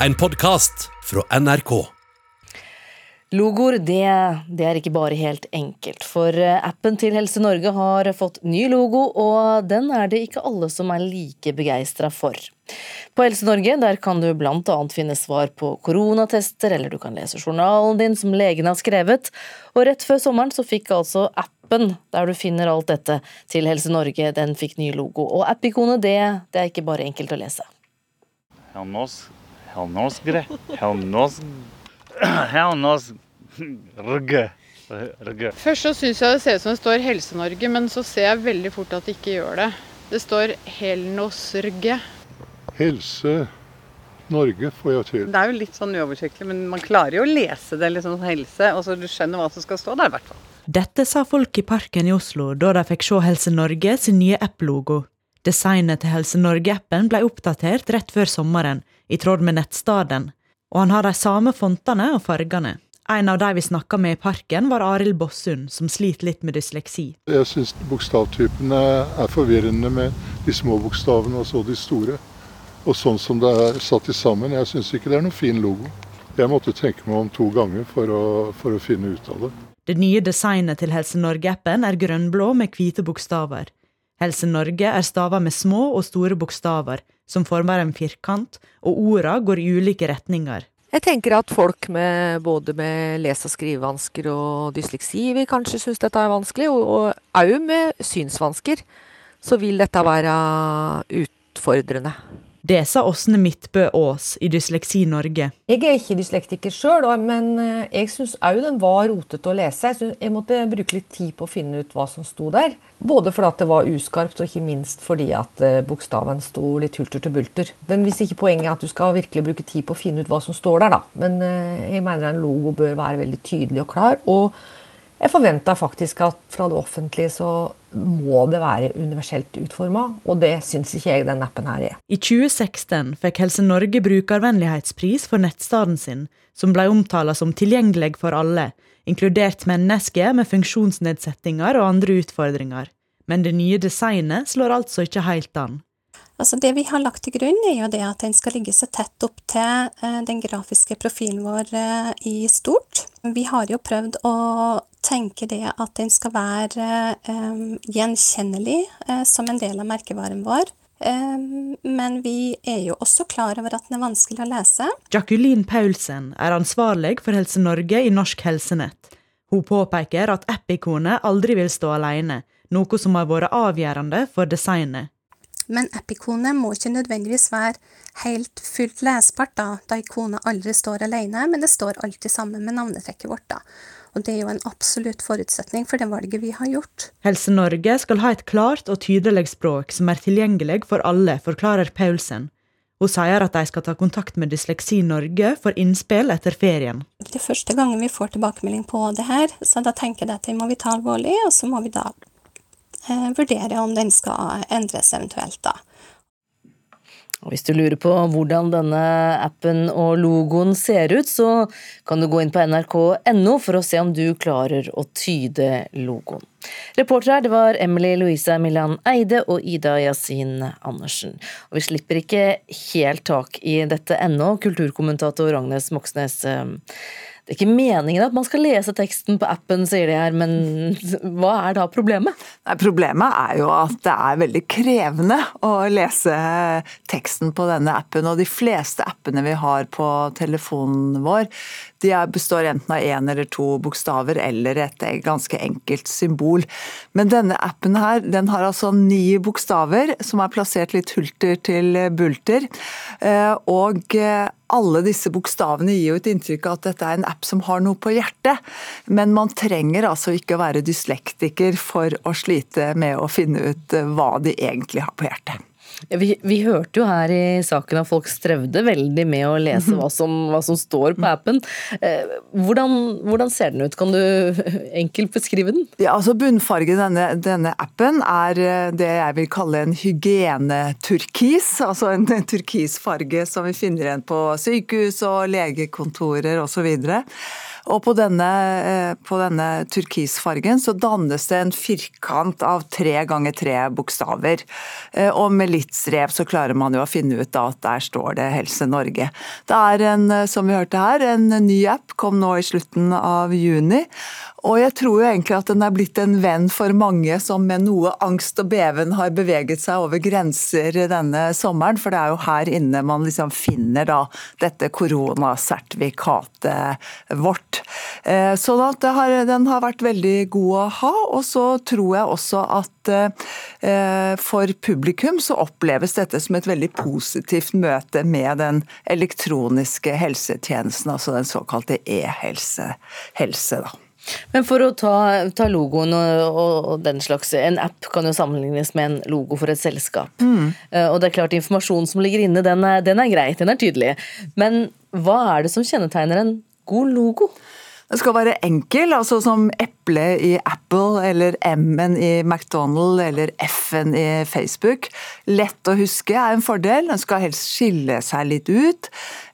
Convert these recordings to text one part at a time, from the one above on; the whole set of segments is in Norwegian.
En podkast fra NRK. Logoer, det, det er ikke bare helt enkelt. For eh, appen til Helse Norge har fått ny logo, og den er det ikke alle som er like begeistra for. På Helse Norge der kan du bl.a. finne svar på koronatester, eller du kan lese journalen din som legen har skrevet. Og rett før sommeren så fikk altså appen der du finner alt dette til Helse Norge, den fikk ny logo. Og app-ikonet, det, det er ikke bare enkelt å lese. Helnos, helnosgre, helnos, helnos, rgge, rgge. Først så syns jeg det ser ut som det står Helse-Norge, men så ser jeg veldig fort at det ikke gjør det. Det står Helnosrge. Helse Norge får jeg til. Det er jo litt sånn uoversiktlig, men man klarer jo å lese det liksom helse, og så du skjønner hva som skal stå der i hvert fall. Dette sa folk i Parken i Oslo da de fikk se Helse Norge sin nye app-logo. Designet til Helse Norge-appen ble oppdatert rett før sommeren, i tråd med nettstaden, og han har de samme fontene og fargene. En av de vi snakka med i parken, var Arild Bossund, som sliter litt med dysleksi. Jeg syns bokstavtypene er forvirrende med de små bokstavene og så de store. Og sånn som det er satt sammen, jeg syns ikke det er noen fin logo. Jeg måtte tenke meg om to ganger for å, for å finne ut av det. Det nye designet til Helse Norge-appen er grønnblå med hvite bokstaver. Helse Norge er stava med små og store bokstaver, som former en firkant, og orda går i ulike retninger. Jeg tenker at folk med både med lese- og skrivevansker og dysleksi vil kanskje synes dette er vanskelig, og òg med synsvansker så vil dette være utfordrende. Det sa Åsne Midtbø Aas i Dysleksi Norge. Jeg er ikke dyslektiker sjøl, men eh, jeg syns òg den var rotete å lese. Jeg, synes jeg måtte bruke litt tid på å finne ut hva som sto der. Både fordi det var uskarpt, og ikke minst fordi at eh, bokstaven sto litt hulter til bulter. Men hvis ikke poenget at du skal virkelig bruke tid på å finne ut hva som står der, da. Men eh, jeg mener en logo bør være veldig tydelig og klar. og jeg forventer faktisk at fra det offentlige så må det være universelt utforma, og det syns ikke jeg den appen her er. I 2016 fikk Helse Norge brukervennlighetspris for nettstaden sin, som ble omtala som tilgjengelig for alle, inkludert mennesker med funksjonsnedsettinger og andre utfordringer. Men det nye designet slår altså ikke helt an. Altså det vi har lagt til grunn, er jo det at den skal ligge så tett opp til eh, den grafiske profilen vår eh, i stort. Vi har jo prøvd å tenke det at den skal være um, gjenkjennelig uh, som en del av merkevaren vår. Um, men vi er jo også klar over at den er vanskelig å lese. Jacqueline Paulsen er ansvarlig for Helse Norge i Norsk Helsenett. Hun påpeker at app-ikonet aldri vil stå alene, noe som har vært avgjørende for designet. Men app-ikonet må ikke nødvendigvis være helt fullt lesbart, da, da ikonet aldri står alene, men det står alltid sammen med navnetrekket vårt. da. Og det er jo en absolutt forutsetning for det valget vi har gjort. Helse Norge skal ha et klart og tydelig språk som er tilgjengelig for alle, forklarer Paulsen. Hun sier at de skal ta kontakt med Dysleksi Norge for innspill etter ferien. Det er første gangen vi får tilbakemelding på det her, så da tenker jeg at det må vi ta alvorlig, og så må vi da eh, vurdere om den skal endres eventuelt, da. Og hvis du lurer på hvordan denne appen og logoen ser ut, så kan du gå inn på nrk.no for å se om du klarer å tyde logoen. Reportere her det var Emily Louisa Millan Eide og Ida Yasin Andersen. Og vi slipper ikke helt tak i dette ennå. Kulturkommentator Agnes Moxnes eh, det er ikke meningen at man skal lese teksten på appen, sier de her, men hva er da problemet? Problemet er jo at det er veldig krevende å lese teksten på denne appen. Og de fleste appene vi har på telefonen vår, de består enten av én eller to bokstaver eller et ganske enkelt symbol. Men denne appen her, den har altså ni bokstaver som er plassert litt hulter til bulter. Eh, og alle disse bokstavene gir jo et inntrykk av at dette er en app som har noe på hjertet. Men man trenger altså ikke å være dyslektiker for å slite med å finne ut hva de egentlig har på hjertet. Vi, vi, hørte jo her i saken at folk strevde veldig med å lese hva som, hva som står på appen. Eh, hvordan, hvordan, ser den ut? Kan du enkelt beskrive den? Ja, altså Bunnfarge denne, denne appen er eh, det jeg vil kalle en hygieneturkis. Altså en turkisfarge som vi finner igjen på sykehus og legekontorer osv. Og på denne, eh, på denne, turkisfargen så dannes det en firkant av tre ganger tre bokstaver. Og med litt tidsrev, så klarer man jo å finne ut at der står det Helse Norge. Det er en, som vi hørte her, en ny app, kom nå i slutten av juni. Og jeg tror jo egentlig at den er blitt en venn for mange som med noe angst og beven har beveget seg over grenser denne sommeren, for det er jo her inne man liksom finner da dette koronasertifikatet vårt. Eh, så den har vært veldig god å ha, og så tror jeg også at eh, for publikum så oppleves dette som et veldig positivt møte med den elektroniske helsetjenesten, altså den såkalte e-helse. Helse, da. Men for å ta, ta logoen og, og, den slags En app kan jo sammenlignes med en logo for et selskap. Mm. Uh, og det er klart informasjonen som ligger inne, den er, den er greit, den er tydelig. Men hva er det som kjennetegner en god logo? Den skal være enkel, altså som eple i Apple, eller M-en i McDonald eller F-en i Facebook. Lett å huske er en fordel. Den skal helst skille seg litt ut.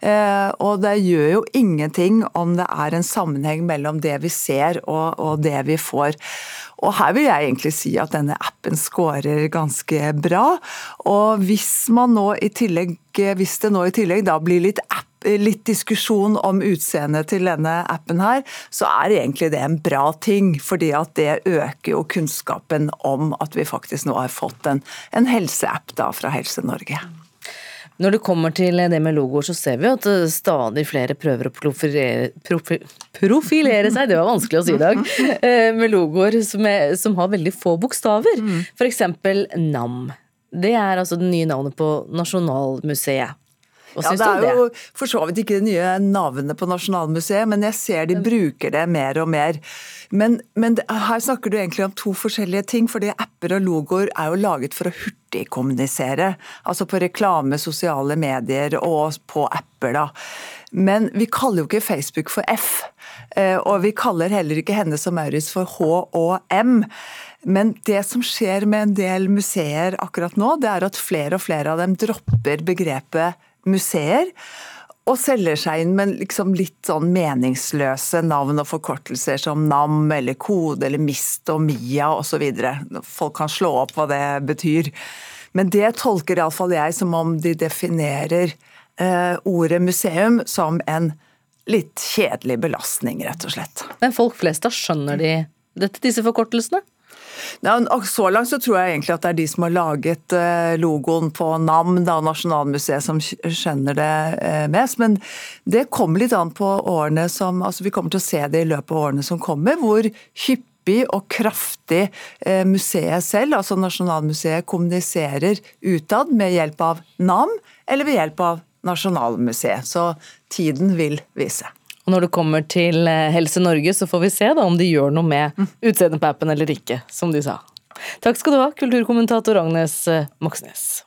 Eh, og det gjør jo ingenting om det er en sammenheng mellom det vi ser og, og det vi får. Og her vil jeg egentlig si at denne appen scorer ganske bra. Og hvis man nå i tillegg, hvis det nå i tillegg da blir litt app litt diskusjon om utseendet til denne appen her, så er egentlig det en bra ting. Fordi at det øker jo kunnskapen om at vi faktisk nå har fått en, en helseapp da fra Helse Norge. Når det kommer til det med logoer, så ser vi at stadig flere prøver å profilere, profilere seg, det var vanskelig å si i dag, eh, med logoer som, er, som har veldig få bokstaver. Mm. F.eks. NAM. Det er altså det nye navnet på Nasjonalmuseet. Ja, det? Det er jo for så vidt ikke det nye navnet på Nasjonalmuseet, men jeg ser de bruker det mer og mer. Men, men her snakker du egentlig om to forskjellige ting, fordi apper og logoer er jo laget for å hurtigkommunisere. Altså på reklame, sosiale medier og på apper, da. Men vi kaller jo ikke Facebook for F. Eh, og vi kaller heller ikke Hennes og Maurits for H og M. Men det som skjer med en del museer akkurat nå, det er at flere og flere av dem dropper begrepet museer. Og selger seg inn med liksom litt sånn meningsløse navn og forkortelser som NAM eller Kode eller MIST og MIA osv. Folk kan slå opp hva det betyr. Men det tolker iallfall jeg som om de definerer eh, ordet museum som en litt kjedelig belastning, rett og slett. Men folk flest da skjønner de dette, disse forkortelsene? Så langt så tror jeg egentlig at det er de som har laget eh, logoen på NAM, da, Nasjonalmuseet, som skjønner det eh, mest. Men det kommer litt an på årene som altså Vi kommer til å se det i løpet av årene som kommer, hvor hyppig og kraftig eh, museet selv, altså Nasjonalmuseet, kommuniserer utad med hjelp av NAM eller ved hjelp av Nasjonalmuseet. Så tiden vil vise. Og når det kommer til eh, Helse Norge, så får vi se da om de gjør noe med utseendet på appen eller ikke, som de sa. Takk skal du ha, kulturkommentator Agnes eh, Moxnes.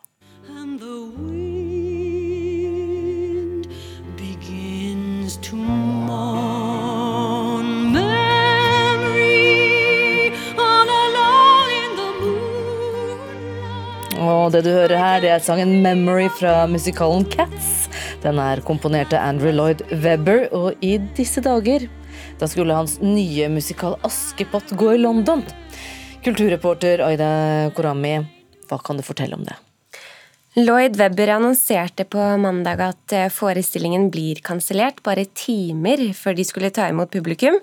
Og det du hører her, det er sangen 'Memory' fra musikalen Cats. Den er komponert av Andrew Lloyd Webber, og i disse dager da skulle hans nye musikal 'Askepott' gå i London. Kulturreporter Aida Korami, hva kan du fortelle om det? Lloyd Webber annonserte på mandag at eh, forestillingen blir kansellert bare timer før de skulle ta imot publikum.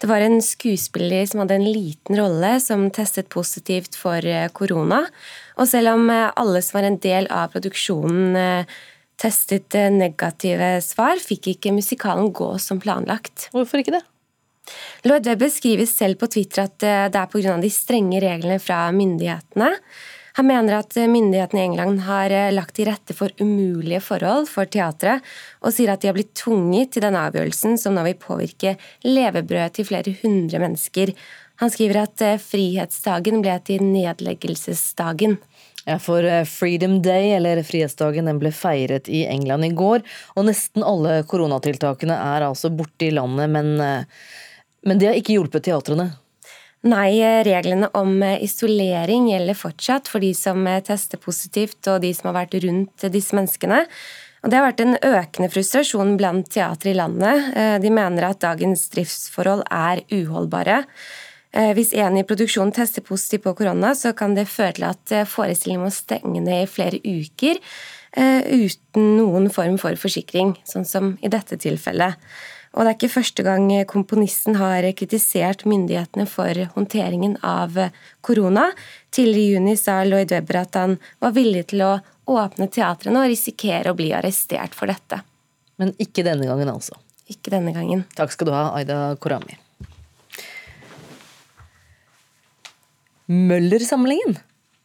Det var en skuespiller som hadde en liten rolle, som testet positivt for eh, korona. Og selv om eh, alle som var en del av produksjonen testet negative svar, fikk ikke musikalen gå som planlagt. Hvorfor ikke det? Lloyd Webber skriver selv på Twitter at eh, det er pga. de strenge reglene fra myndighetene. Han mener at myndighetene i England har eh, lagt til rette for umulige forhold for teatret, og sier at de har blitt tvunget til denne avgjørelsen, som nå vil påvirke levebrødet til flere hundre mennesker. Han skriver at eh, frihetsdagen ble til nedleggelsesdagen. Ja, for eh, Freedom Day, eller Frihetsdagen, den ble feiret i England i går. Og nesten alle koronatiltakene er altså borte i landet, men, eh, men det har ikke hjulpet teatrene? Nei, eh, reglene om isolering gjelder fortsatt for de som tester positivt og de som har vært rundt disse menneskene. Og Det har vært en økende frustrasjon blant teatre i landet. De mener at dagens driftsforhold er uholdbare. Eh, hvis en i produksjonen tester positivt på korona, så kan det føre til at eh, forestillingen må stenge ned i flere uker uten noen form for forsikring, sånn som i dette tilfellet. Og det er ikke første gang komponisten har kritisert myndighetene for håndteringen av korona. Tidligere i juni sa Lloyd Webber at han var villig til å åpne teatrene og risikere å bli arrestert for dette. Men ikke denne gangen, altså? Ikke denne gangen. Takk skal du ha, Aida Korami. Møller-samlingen.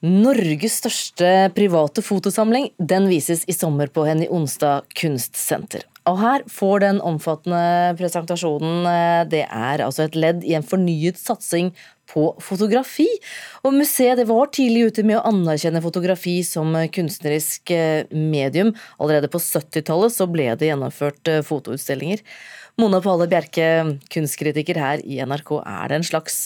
Norges største private fotosamling. Den vises i sommer på Henny Onsdag kunstsenter. Og her får den omfattende presentasjonen eh, Det er altså et ledd i en fornyet satsing på fotografi. Og museet var tidlig ute med å anerkjenne fotografi som kunstnerisk eh, medium. Allerede på 70-tallet så ble det gjennomført eh, fotoutstillinger. Mona Palle Bjerke, kunstkritiker her i NRK. Er det en slags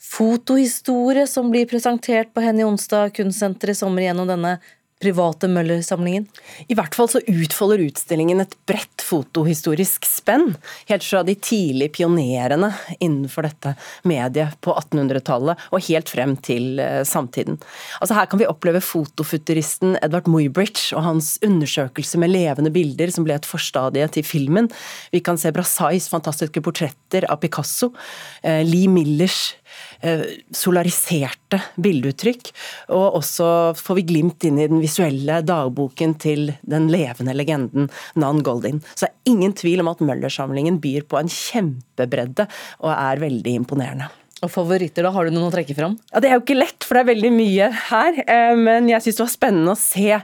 fotohistorie som blir presentert på Henny Onsdag kunstsenter i sommer gjennom denne private Møller-samlingen? I hvert fall så utfolder utstillingen et bredt fotohistorisk spenn. Helt fra de tidlige pionerene innenfor dette mediet på 1800-tallet og helt frem til uh, samtiden. Altså Her kan vi oppleve fotofuturisten Edvard Muybridge og hans undersøkelse med levende bilder som ble et forstadie til filmen. Vi kan se Brassais fantastiske portretter av Picasso, uh, Lee Millers Eh, solariserte bildeuttrykk. Og også får vi glimt inn i den visuelle dagboken til den levende legenden Nan Goldin. Så det er ingen tvil om at Møller-samlingen byr på en kjempebredde og er veldig imponerende. Og favoritter, da? Har du noen å trekke fram? Ja, Det er jo ikke lett, for det er veldig mye her. Eh, men jeg syns det var spennende å se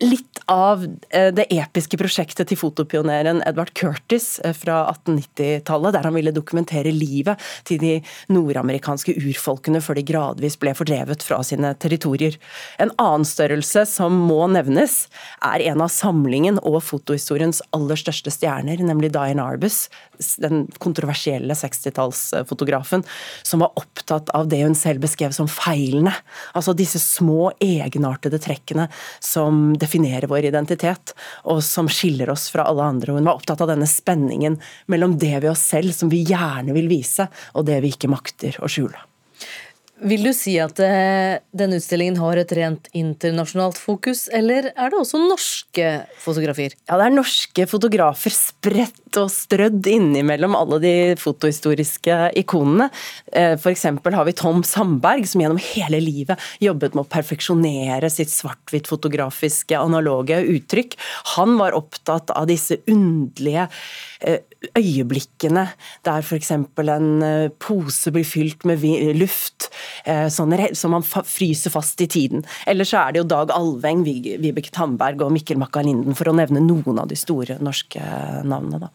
litt av eh, det episke prosjektet til fotopioneren Edvard Curtis eh, fra 1890-tallet, der han ville dokumentere livet til de nordamerikanske urfolkene før de gradvis ble fordrevet fra sine territorier. En annen størrelse som må nevnes, er en av samlingen og fotohistoriens aller største stjerner, nemlig Diane Arbus, den kontroversielle 60-tallsfotografen, som var opptatt av det hun selv beskrev som feilene. Altså disse små, egenartede trekkene som definerer vår identitet, og som skiller oss fra alle andre. Hun var opptatt av denne spenningen mellom det ved oss selv som vi gjerne vil vise, og det vi ikke makter å skjule. Vil du si at eh, denne utstillingen har et rent internasjonalt fokus, eller er det også norske fotografier? Ja, det er norske fotografer spredt og strødd innimellom alle de fotohistoriske ikonene. Eh, F.eks. har vi Tom Sandberg, som gjennom hele livet jobbet med å perfeksjonere sitt svart-hvitt-fotografiske analoge uttrykk. Han var opptatt av disse underlige eh, øyeblikkene der f.eks. en pose blir fylt med luft sånn, som man fryser fast i tiden. Eller så er det jo Dag Alveng, Vibeke Tamberg og Mikkel Makka-Linden, for å nevne noen av de store norske navnene. da.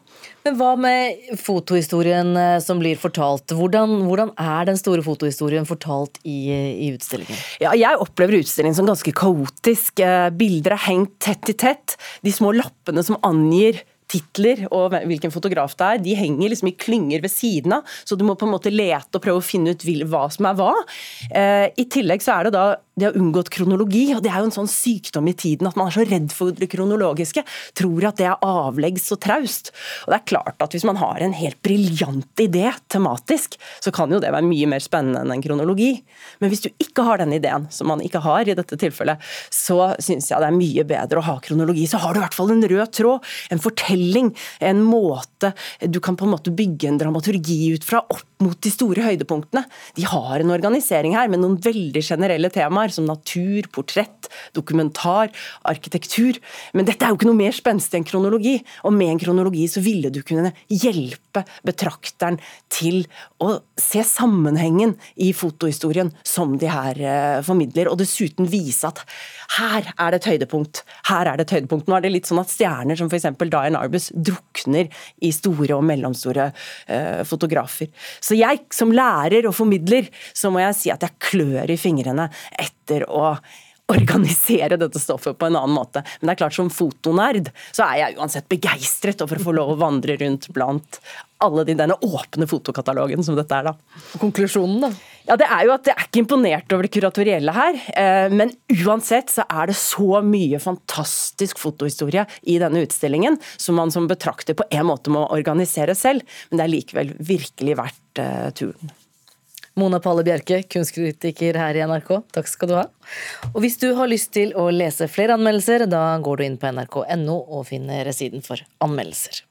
Men hva med fotohistorien eh, som blir fortalt? Hvordan, hvordan er den store fotohistorien fortalt i, i, utstillingen? Ja, jeg opplever utstillingen som ganske kaotisk. Eh, bilder er hengt tett i tett. De små lappene som angir titler og hvilken fotograf det er, de henger liksom i klynger ved siden av, så du må på en måte lete og prøve å finne ut hva som er hva. Eh, I tillegg så er det da de har unngått kronologi, og det er jo en sånn sykdom i tiden at man er så redd for det kronologiske, tror at det er avleggs og traust. Og det er klart at hvis man har en helt briljant idé tematisk, så kan jo det være mye mer spennende enn en kronologi. Men hvis du ikke har den ideen, som man ikke har i dette tilfellet, så syns jeg det er mye bedre å ha kronologi. Så har du i hvert fall en rød tråd, en fortelling, en måte du kan på en måte bygge en dramaturgi ut fra, opp mot de store høydepunktene. De har en organisering her med noen veldig generelle temaer som natur, portrett, dokumentar, arkitektur. Men dette er jo ikke noe mer spenstig enn kronologi. Og med en kronologi så ville du kunne hjelpe betrakteren til å se sammenhengen i fotohistorien som de her eh, formidler, og dessuten vise at her er det et høydepunkt. Her er det et høydepunkt. Nå er det litt sånn at stjerner som f.eks. Dian Arbus drukner i store og mellomstore uh, fotografer. Så jeg som lærer og formidler, så må jeg si at jeg klør i fingrene etter å organisere dette stoffet på en annen måte. Men det er klart som fotonerd så er jeg uansett begeistret over å få lov å vandre rundt blant alle de, denne åpne fotokatalogen som dette er, da. Konklusjonen, da? Ja, det er jo at jeg er ikke imponert over det kuratorielle her. Eh, men uansett så er det så mye fantastisk fotohistorie i denne utstillingen som man som betrakter på en måte må organisere selv. Men det er likevel virkelig verdt uh, turen. Mona Palle Bjerke, kunstkritiker her i NRK, takk skal du ha. Og hvis du har lyst til å lese flere anmeldelser, da går du inn på nrk.no og finner siden for anmeldelser.